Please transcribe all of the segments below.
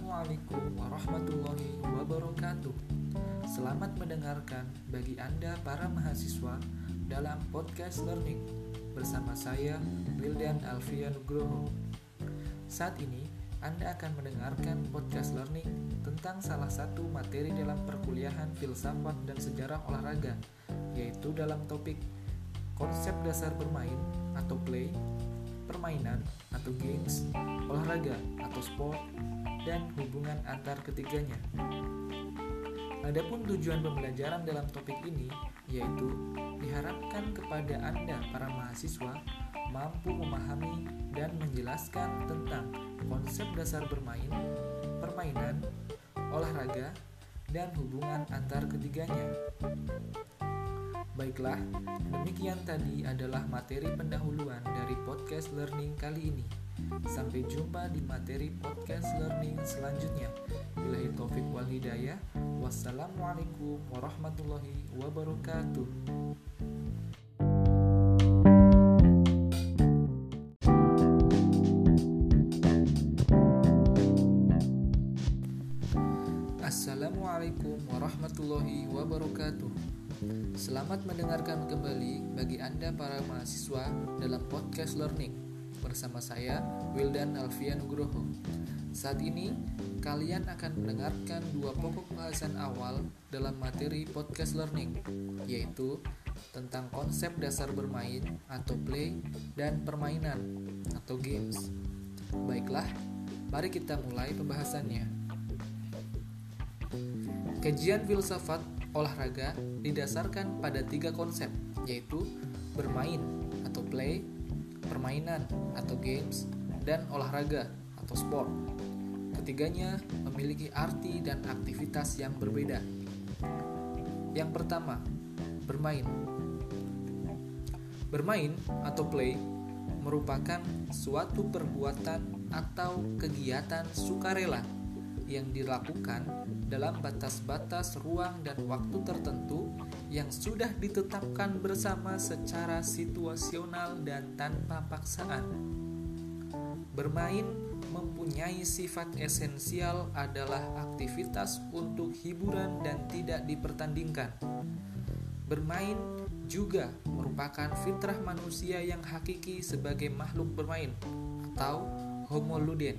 Assalamualaikum warahmatullahi wabarakatuh. Selamat mendengarkan bagi Anda para mahasiswa dalam podcast learning bersama saya Wildan Alfian Nugroho. Saat ini Anda akan mendengarkan podcast learning tentang salah satu materi dalam perkuliahan filsafat dan sejarah olahraga, yaitu dalam topik konsep dasar bermain atau play, permainan atau games, olahraga atau sport, dan hubungan antar ketiganya. Adapun tujuan pembelajaran dalam topik ini yaitu diharapkan kepada Anda para mahasiswa mampu memahami dan menjelaskan tentang konsep dasar bermain, permainan, olahraga, dan hubungan antar ketiganya. Baiklah, demikian tadi adalah materi pendahuluan dari podcast learning kali ini. Sampai jumpa di materi podcast learning selanjutnya. Bilahi taufik wal hidayah. Wassalamualaikum warahmatullahi wabarakatuh. Assalamualaikum warahmatullahi wabarakatuh. Selamat mendengarkan kembali bagi Anda para mahasiswa dalam podcast learning bersama saya Wildan Alfian Nugroho. Saat ini kalian akan mendengarkan dua pokok bahasan awal dalam materi podcast learning yaitu tentang konsep dasar bermain atau play dan permainan atau games. Baiklah, mari kita mulai pembahasannya. Kajian filsafat olahraga didasarkan pada tiga konsep, yaitu bermain atau play, permainan atau games, dan olahraga atau sport. Ketiganya memiliki arti dan aktivitas yang berbeda. Yang pertama, bermain. Bermain atau play merupakan suatu perbuatan atau kegiatan sukarela yang dilakukan dalam batas-batas ruang dan waktu tertentu yang sudah ditetapkan bersama secara situasional dan tanpa paksaan. Bermain mempunyai sifat esensial adalah aktivitas untuk hiburan dan tidak dipertandingkan. Bermain juga merupakan fitrah manusia yang hakiki sebagai makhluk bermain atau homo ludens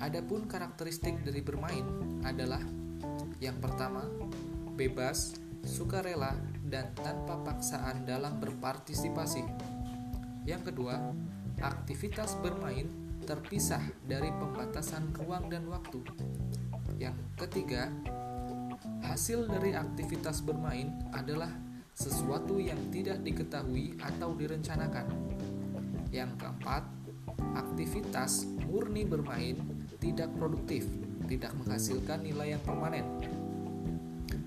Adapun karakteristik dari bermain adalah yang pertama, bebas, sukarela, dan tanpa paksaan dalam berpartisipasi. Yang kedua, aktivitas bermain terpisah dari pembatasan ruang dan waktu. Yang ketiga, hasil dari aktivitas bermain adalah sesuatu yang tidak diketahui atau direncanakan. Yang keempat, aktivitas murni bermain tidak produktif, tidak menghasilkan nilai yang permanen.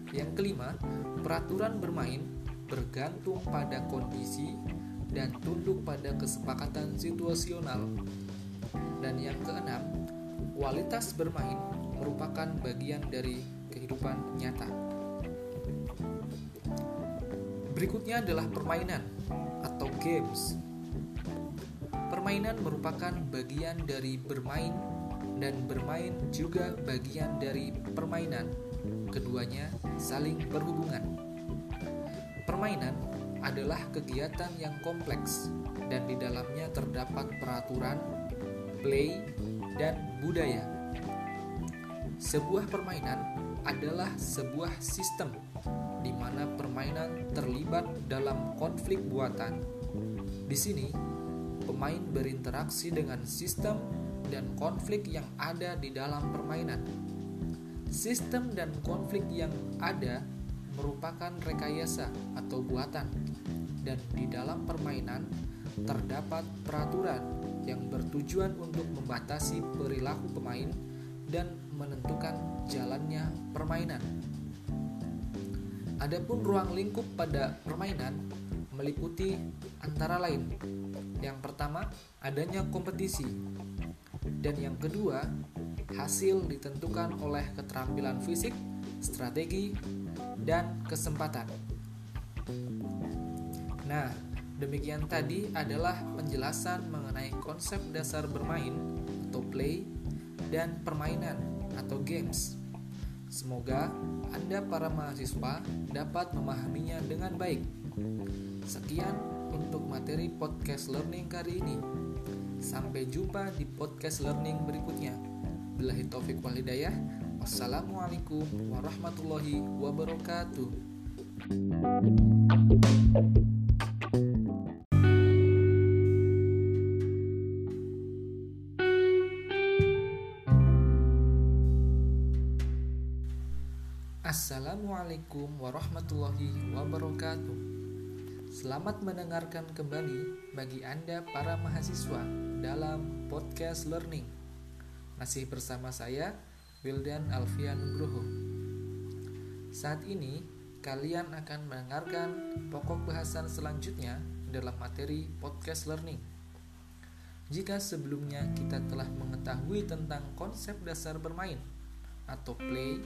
Yang kelima, peraturan bermain bergantung pada kondisi dan tunduk pada kesepakatan situasional. Dan yang keenam, kualitas bermain merupakan bagian dari kehidupan nyata. Berikutnya adalah permainan atau games. Permainan merupakan bagian dari bermain dan bermain juga bagian dari permainan. Keduanya saling berhubungan. Permainan adalah kegiatan yang kompleks dan di dalamnya terdapat peraturan, play, dan budaya. Sebuah permainan adalah sebuah sistem di mana permainan terlibat dalam konflik buatan. Di sini, pemain berinteraksi dengan sistem dan konflik yang ada di dalam permainan. Sistem dan konflik yang ada merupakan rekayasa atau buatan, dan di dalam permainan terdapat peraturan yang bertujuan untuk membatasi perilaku pemain dan menentukan jalannya permainan. Adapun ruang lingkup pada permainan meliputi antara lain. Yang pertama, adanya kompetisi dan yang kedua, hasil ditentukan oleh keterampilan fisik, strategi, dan kesempatan. Nah, demikian tadi adalah penjelasan mengenai konsep dasar bermain atau play, dan permainan atau games. Semoga Anda para mahasiswa dapat memahaminya dengan baik. Sekian untuk materi podcast learning kali ini. Sampai jumpa di podcast learning berikutnya. Bilahi taufik wal hidayah. Wassalamualaikum warahmatullahi wabarakatuh. Assalamualaikum warahmatullahi wabarakatuh. Selamat mendengarkan kembali bagi Anda para mahasiswa dalam podcast learning. Masih bersama saya Wildan Alfian Nugroho. Saat ini kalian akan mendengarkan pokok bahasan selanjutnya dalam materi podcast learning. Jika sebelumnya kita telah mengetahui tentang konsep dasar bermain atau play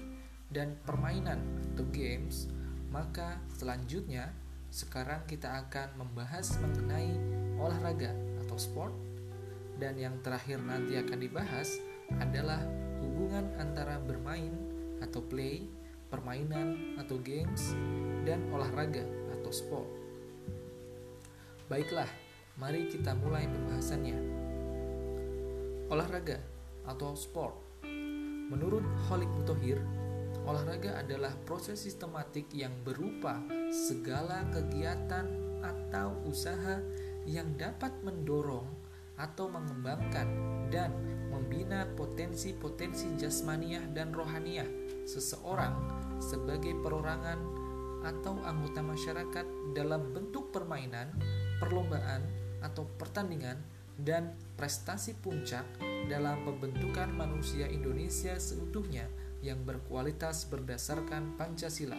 dan permainan atau games, maka selanjutnya sekarang kita akan membahas mengenai olahraga atau sport dan yang terakhir nanti akan dibahas adalah hubungan antara bermain atau play, permainan atau games, dan olahraga atau sport. Baiklah, mari kita mulai pembahasannya. Olahraga atau sport. Menurut Khalid Mutohir, olahraga adalah proses sistematik yang berupa segala kegiatan atau usaha yang dapat mendorong atau mengembangkan dan membina potensi-potensi jasmaniah dan rohaniah seseorang sebagai perorangan atau anggota masyarakat dalam bentuk permainan, perlombaan, atau pertandingan dan prestasi puncak dalam pembentukan manusia Indonesia seutuhnya yang berkualitas berdasarkan Pancasila.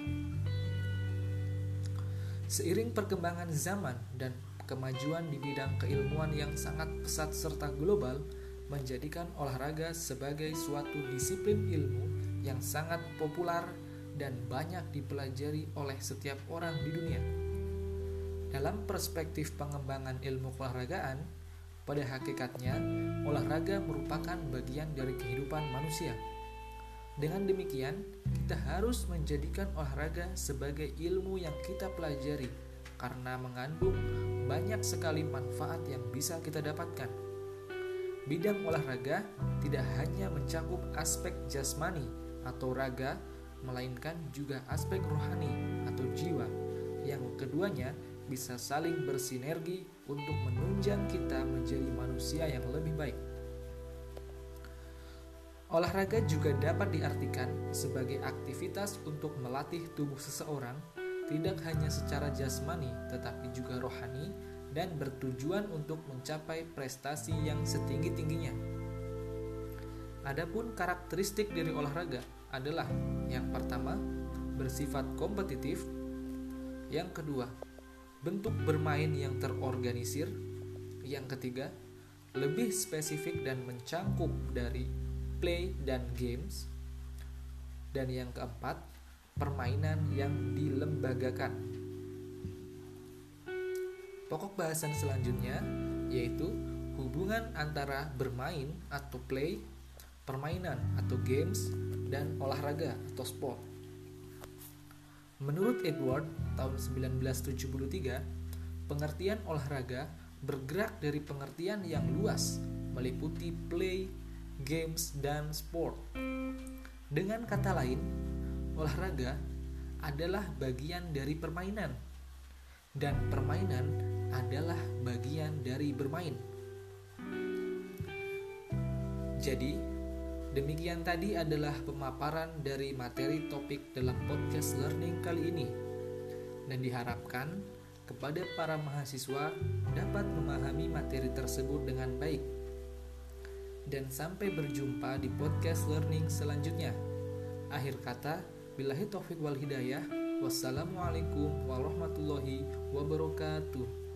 Seiring perkembangan zaman dan kemajuan di bidang keilmuan yang sangat pesat serta global menjadikan olahraga sebagai suatu disiplin ilmu yang sangat populer dan banyak dipelajari oleh setiap orang di dunia. Dalam perspektif pengembangan ilmu keolahragaan, pada hakikatnya olahraga merupakan bagian dari kehidupan manusia. Dengan demikian, kita harus menjadikan olahraga sebagai ilmu yang kita pelajari karena mengandung banyak sekali manfaat yang bisa kita dapatkan. Bidang olahraga tidak hanya mencakup aspek jasmani atau raga, melainkan juga aspek rohani atau jiwa, yang keduanya bisa saling bersinergi untuk menunjang kita menjadi manusia yang lebih baik. Olahraga juga dapat diartikan sebagai aktivitas untuk melatih tubuh seseorang tidak hanya secara jasmani tetapi juga rohani dan bertujuan untuk mencapai prestasi yang setinggi-tingginya. Adapun karakteristik dari olahraga adalah yang pertama bersifat kompetitif, yang kedua bentuk bermain yang terorganisir, yang ketiga lebih spesifik dan mencangkup dari play dan games, dan yang keempat permainan yang dilembagakan. Pokok bahasan selanjutnya yaitu hubungan antara bermain atau play, permainan atau games, dan olahraga atau sport. Menurut Edward tahun 1973, pengertian olahraga bergerak dari pengertian yang luas meliputi play, games, dan sport. Dengan kata lain, olahraga adalah bagian dari permainan, dan permainan adalah bagian dari bermain. Jadi, demikian tadi adalah pemaparan dari materi topik dalam podcast learning kali ini, dan diharapkan kepada para mahasiswa dapat memahami materi tersebut dengan baik. Dan sampai berjumpa di podcast learning selanjutnya. Akhir kata, Billahi taufiq wal hidayah. Wassalamualaikum warahmatullahi wabarakatuh.